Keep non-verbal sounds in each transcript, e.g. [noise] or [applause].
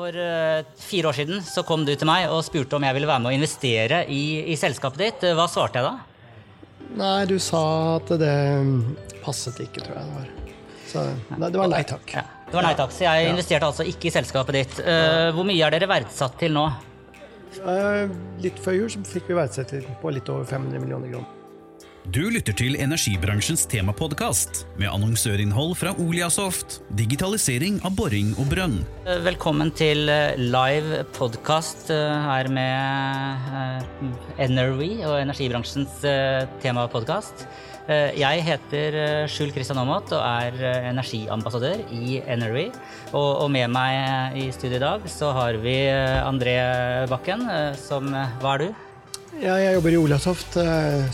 For uh, fire år siden så kom du til meg og spurte om jeg ville være med å investere i, i selskapet ditt. Hva svarte jeg da? Nei, du sa at det passet ikke, tror jeg det var. Så nei, det var nei takk. Ja, det var nei takk, Så jeg investerte altså ikke i selskapet ditt. Uh, hvor mye er dere verdsatt til nå? Uh, litt før jul så fikk vi verdsetting på litt over 500 millioner kroner. Du lytter til energibransjens temapodkast med annonsørinnhold fra Oliasoft, digitalisering av boring og brønn. Velkommen til live podkast her med Energy og energibransjens temapodkast. Jeg heter Skjul Kristian Aamodt og er energiambassadør i Energy. Og, med meg i studio i dag så har vi André Bakken, som Hva er du? Ja, jeg jobber i Olasoft,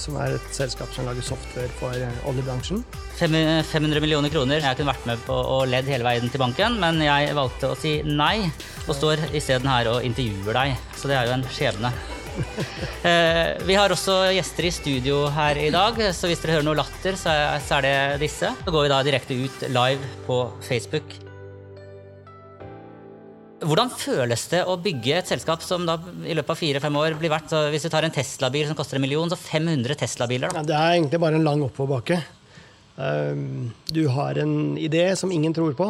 som er et selskap som lager software for oljebransjen. 500 millioner kroner. Jeg kunne vært med på å ledd hele veien til banken, men jeg valgte å si nei, og står isteden her og intervjuer deg. Så det er jo en skjebne. [laughs] Vi har også gjester i studio her i dag, så hvis dere hører noe latter, så er det disse. Så går vi da direkte ut live på Facebook. Hvordan føles det å bygge et selskap som da i løpet av fire-fem år blir verdt Hvis du tar en Tesla-bil som koster en million, så 500 Tesla-biler? Ja, det er egentlig bare en lang oppoverbakke. Du har en idé som ingen tror på.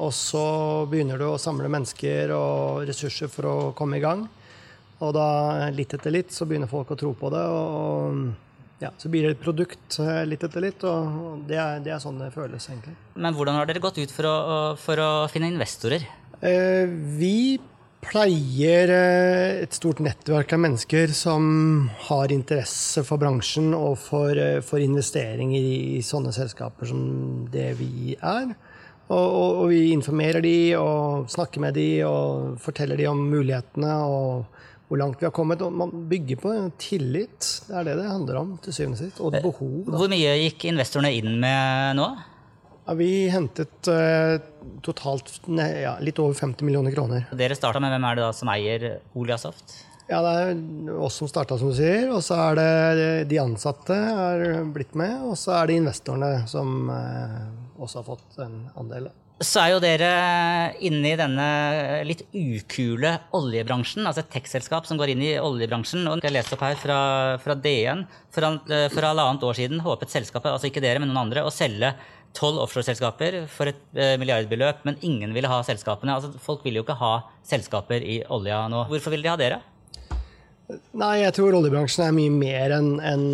Og så begynner du å samle mennesker og ressurser for å komme i gang. Og da, litt etter litt, så begynner folk å tro på det. Og ja, så blir det et produkt litt etter litt. Og det er, det er sånn det føles, egentlig. Men hvordan har dere gått ut for å, for å finne investorer? Eh, vi pleier et stort nettverk av mennesker som har interesse for bransjen og for, for investeringer i sånne selskaper som det vi er. Og, og, og vi informerer de og snakker med de og forteller de om mulighetene og hvor langt vi har kommet. Og man bygger på tillit. Det er det det handler om til syvende og sist. Og behov. Da. Hvor mye gikk investorene inn med nå? Ja, vi hentet uh, totalt ne, ja, litt over 50 millioner kroner. Dere starta med hvem er det da som eier Oliasoft? Ja, Det er oss som starta, som du sier. Og så er det de ansatte er blitt med. Og så er det investorene som uh, også har fått en andel. Så er jo dere inne i denne litt ukule oljebransjen. Altså et tech-selskap som går inn i oljebransjen. Og jeg leste opp her fra, fra DN. For, for halvannet år siden håpet selskapet, altså ikke dere, men noen andre, å selge tolv offshoreselskaper for et eh, milliardbeløp, men ingen ville ha selskapene. Altså, folk vil jo ikke ha selskaper i olja nå. Hvorfor vil de ha dere? Nei, jeg tror oljebransjen er mye mer enn en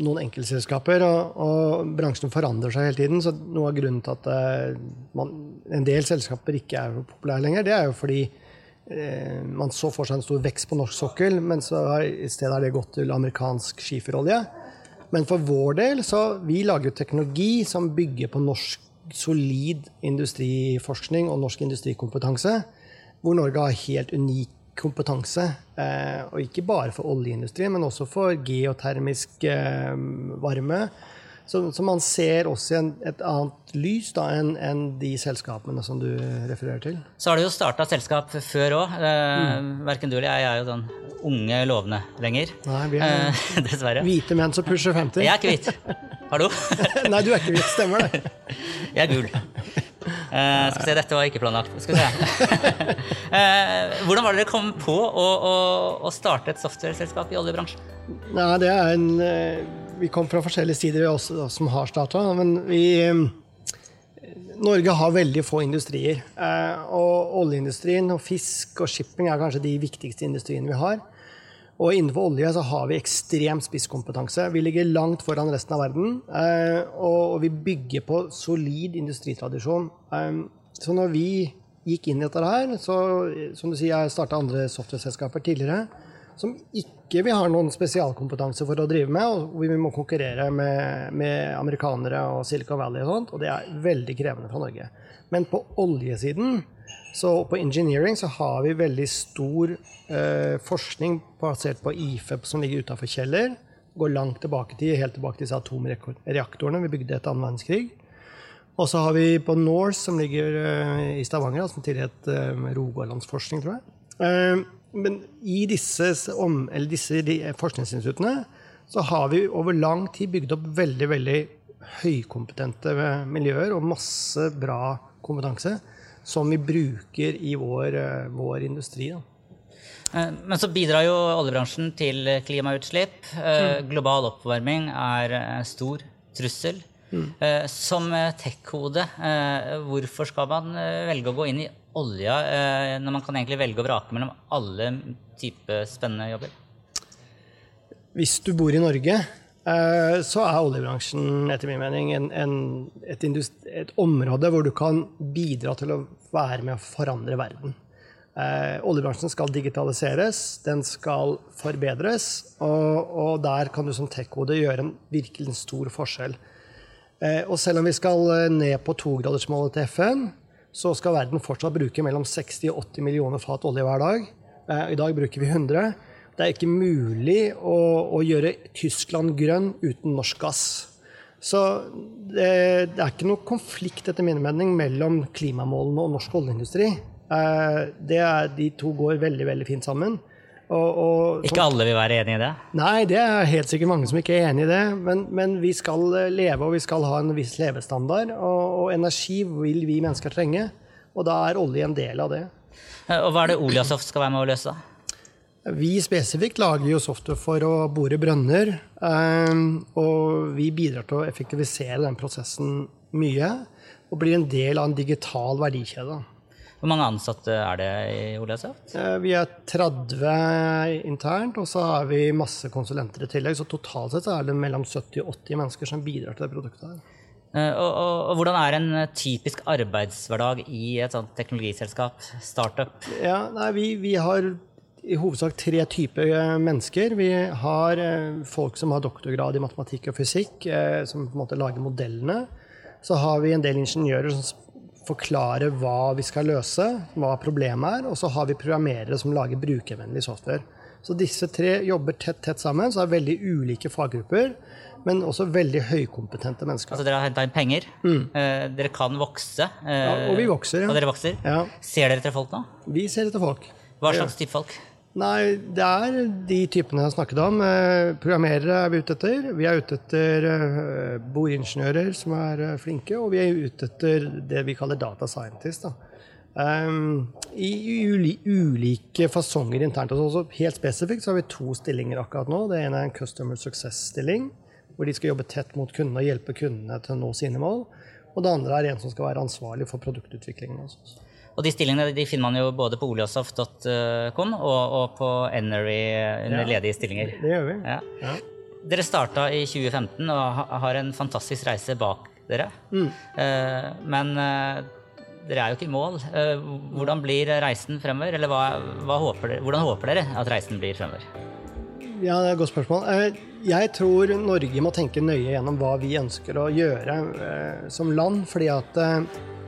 noen enkeltselskaper. Og, og, bransjen forandrer seg hele tiden. Så noe av grunnen til at uh, man, en del selskaper ikke er populære lenger, det er jo fordi uh, man så for seg en stor vekst på norsk sokkel, men så har, i stedet har det gått til amerikansk skiferolje. Men for vår del så vi lager teknologi som bygger på norsk solid industriforskning og norsk industrikompetanse, hvor Norge har helt unik kompetanse. Eh, og ikke bare for oljeindustrien, men også for geotermisk eh, varme. Så, så, man ser også en, et annet lys da, enn en de selskapene som du refererer til. Så har du jo starta selskap før òg. Eh, mm. Verken du eller jeg er jo sånn unge lovende lenger. Nei, vi er eh, [laughs] dessverre. hvite menn som pusher 50. Jeg er ikke hvit. Hallo? [laughs] Nei, du er ikke hvit. Stemmer det. [laughs] Jeg er gul. Eh, skal vi se, dette var ikke planlagt. Skal vi se. uh, hvordan var det dere kom på å, å, å starte et software-selskap i oljebransjen? Nei, det er en, uh, vi kom fra forskjellige sider, vi også, som har starta. Men vi Norge har veldig få industrier. og oljeindustrien og fisk og shipping er kanskje de viktigste industriene vi har. Og innenfor olje så har vi ekstrem spisskompetanse. Vi ligger langt foran resten av verden. Eh, og vi bygger på solid industritradisjon. Eh, så når vi gikk inn i dette her, så som du sier, jeg starta andre software-selskaper tidligere som ikke vi har noen spesialkompetanse for å drive med, og vi må konkurrere med, med amerikanere og Silicon Valley og sånt, og det er veldig krevende fra Norge. Men på oljesiden Så på engineering så har vi veldig stor eh, forskning basert på IFE som ligger utafor Kjeller. Går langt tilbake til, helt tilbake til disse atomreaktorene vi bygde etter annen verdenskrig. Og så har vi på Norse, som ligger eh, i Stavanger, som tidligere het eh, Rogalandsforskning, tror jeg. Eh, men i disse, om, disse forskningsinstituttene så har vi over lang tid bygd opp veldig, veldig høykompetente miljøer og masse bra kompetanse som vi bruker i vår, vår industri. Da. Men så bidrar jo oljebransjen til klimautslipp. Mm. Global oppvarming er stor trussel. Mm. Som tech-hode, hvorfor skal man velge å gå inn i olja når man kan egentlig velge å vrake mellom alle typer spennende jobber? Hvis du bor i Norge, så er oljebransjen etter min mening en, en, et, et, område hvor du kan bidra til å være med å forandre verden. Eh, oljebransjen skal digitaliseres, den skal forbedres, og, og der kan du som tech-hode gjøre en virkelig stor forskjell. Eh, og selv om vi skal eh, ned på togradersmålet til FN, så skal verden fortsatt bruke mellom 60 og 80 millioner fat olje hver dag. Eh, I dag bruker vi 100. Det er ikke mulig å, å gjøre Tyskland grønn uten norsk gass. Så det, det, er ikke noe konflikt etter min mening mellom klimamålene og norsk oljeindustri. Det er, de to går veldig veldig fint sammen. Og, og, ikke alle vil være enig i det? Nei, det er helt sikkert mange som ikke er enig i det. Men, men vi skal leve, og vi skal ha en viss levestandard. Og, og, energi vil vi mennesker trenge. Og da er olje en del av det. Eh, og hva er det Oliasoft skal være med å løse? Vi spesifikt lager jo software for å bore brønner. Eh, og vi bidrar til å effektivisere den prosessen mye. Og blir en del av en digital verdikjede. Hvor mange ansatte er det i Olasoft? Eh, vi er 30 internt, og så har vi masse konsulenter i tillegg. Så totalt sett er det mellom 70 og 80 mennesker som bidrar til det produktet. her. Eh, og, og, og, Hvordan er en typisk arbeidshverdag i et sånt teknologiselskap, startup? Ja, nei, vi, vi, har i hovedsak tre typer eh, mennesker. Vi har folk som har doktorgrad i matematikk og fysikk, som på en måte lager modellene. Så har vi en del ingeniører som forklare hva vi skal løse, hva problemet er, og så har vi programmerere som lager brukervennlig software. Så disse tre jobber tett tett sammen, så er veldig ulike faggrupper, men også veldig høykompetente mennesker. Altså Dere har henta inn penger, mm. eh, dere kan vokse. Eh, ja, og vi vokser. Ja. Og dere vokser. Ja. Ser dere etter folk nå? Vi ser etter folk. Hva slags type folk? Nei, det er de typene jeg har snakket om. Eh, programmerere er vi ute etter. Vi er ute etter eh, bordingeniører som er eh, flinke, og vi er ute etter det vi kaller data scientist. Um, I uli ulike fasonger internt. Også helt spesifikt så har vi to stillinger akkurat nå. Det ene er en Customer Success-stilling, hvor de skal jobbe tett mot kundene og hjelpe kundene til å nå sine mål. Og det andre er en som skal være ansvarlig for produktutviklingen. Også. Og de stillingene de finner man jo både på oliasoft.com og, og, på Enery under ledige stillinger. Det gjør vi. Ja. Ja. Dere starta i 2015 og har en fantastisk reise bak dere. Mm. Uh, men uh, dere er jo ikke i mål. Uh, hvordan blir reisen fremover? Eller hva, hva håper dere, hvordan håper dere at reisen blir fremover? Ja, det er et godt spørsmål. Jeg tror Norge må tenke nøye gjennom hva vi ønsker å gjøre som land. fordi at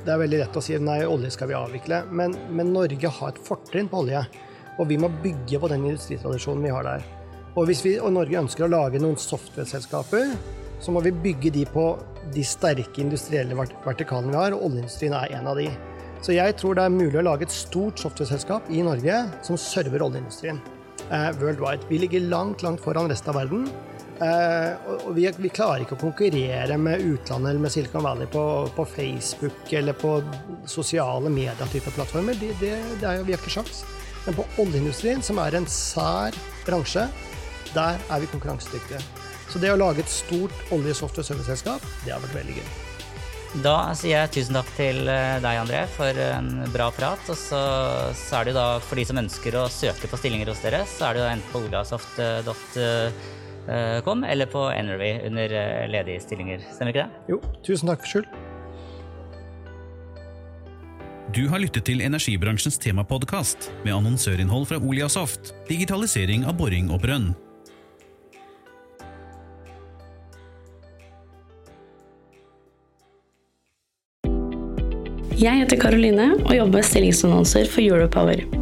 det er veldig lett å si nei, olje skal vi avvikle, men, men Norge har et fortrinn på olje. Og vi må bygge på den industritradisjonen vi har der. Og hvis vi, og Norge ønsker å lage noen software-selskaper, så må vi bygge de på de sterke industrielle vertikalene vi har, og oljeindustrien er en av de. Så jeg tror det er mulig å lage et stort software-selskap i Norge som server oljeindustrien. eh, worldwide. Vi ligger langt, langt foran resten av verden. Uh, og vi, vi, klarer ikke å konkurrere med utlandet eller med Silicon Valley på, på Facebook eller på sosiale medier-type plattformer. Det, det, det er, vi har ikke sjans. Men på oljeindustrien, som er en sær bransje, der er vi konkurransedyktige. Så det å lage et stort olje-, og serviceselskap, det har vært veldig gøy. Da sier jeg tusen takk til eh, deg, André, for en bra prat. Og så, så er det jo da, for de som ønsker å søke på stillinger hos dere, så er det jo enten på olasoft.no Eh, kom, eller på Energy under eh, ledige stillinger. Stemmer ikke det? Jo, tusen takk for skyld. Du har lyttet til energibransjens temapodkast med annonsørinnhold fra Oliasoft, digitalisering av boring og brønn. Jeg heter Karoline og jobber med stillingsannonser for Europower.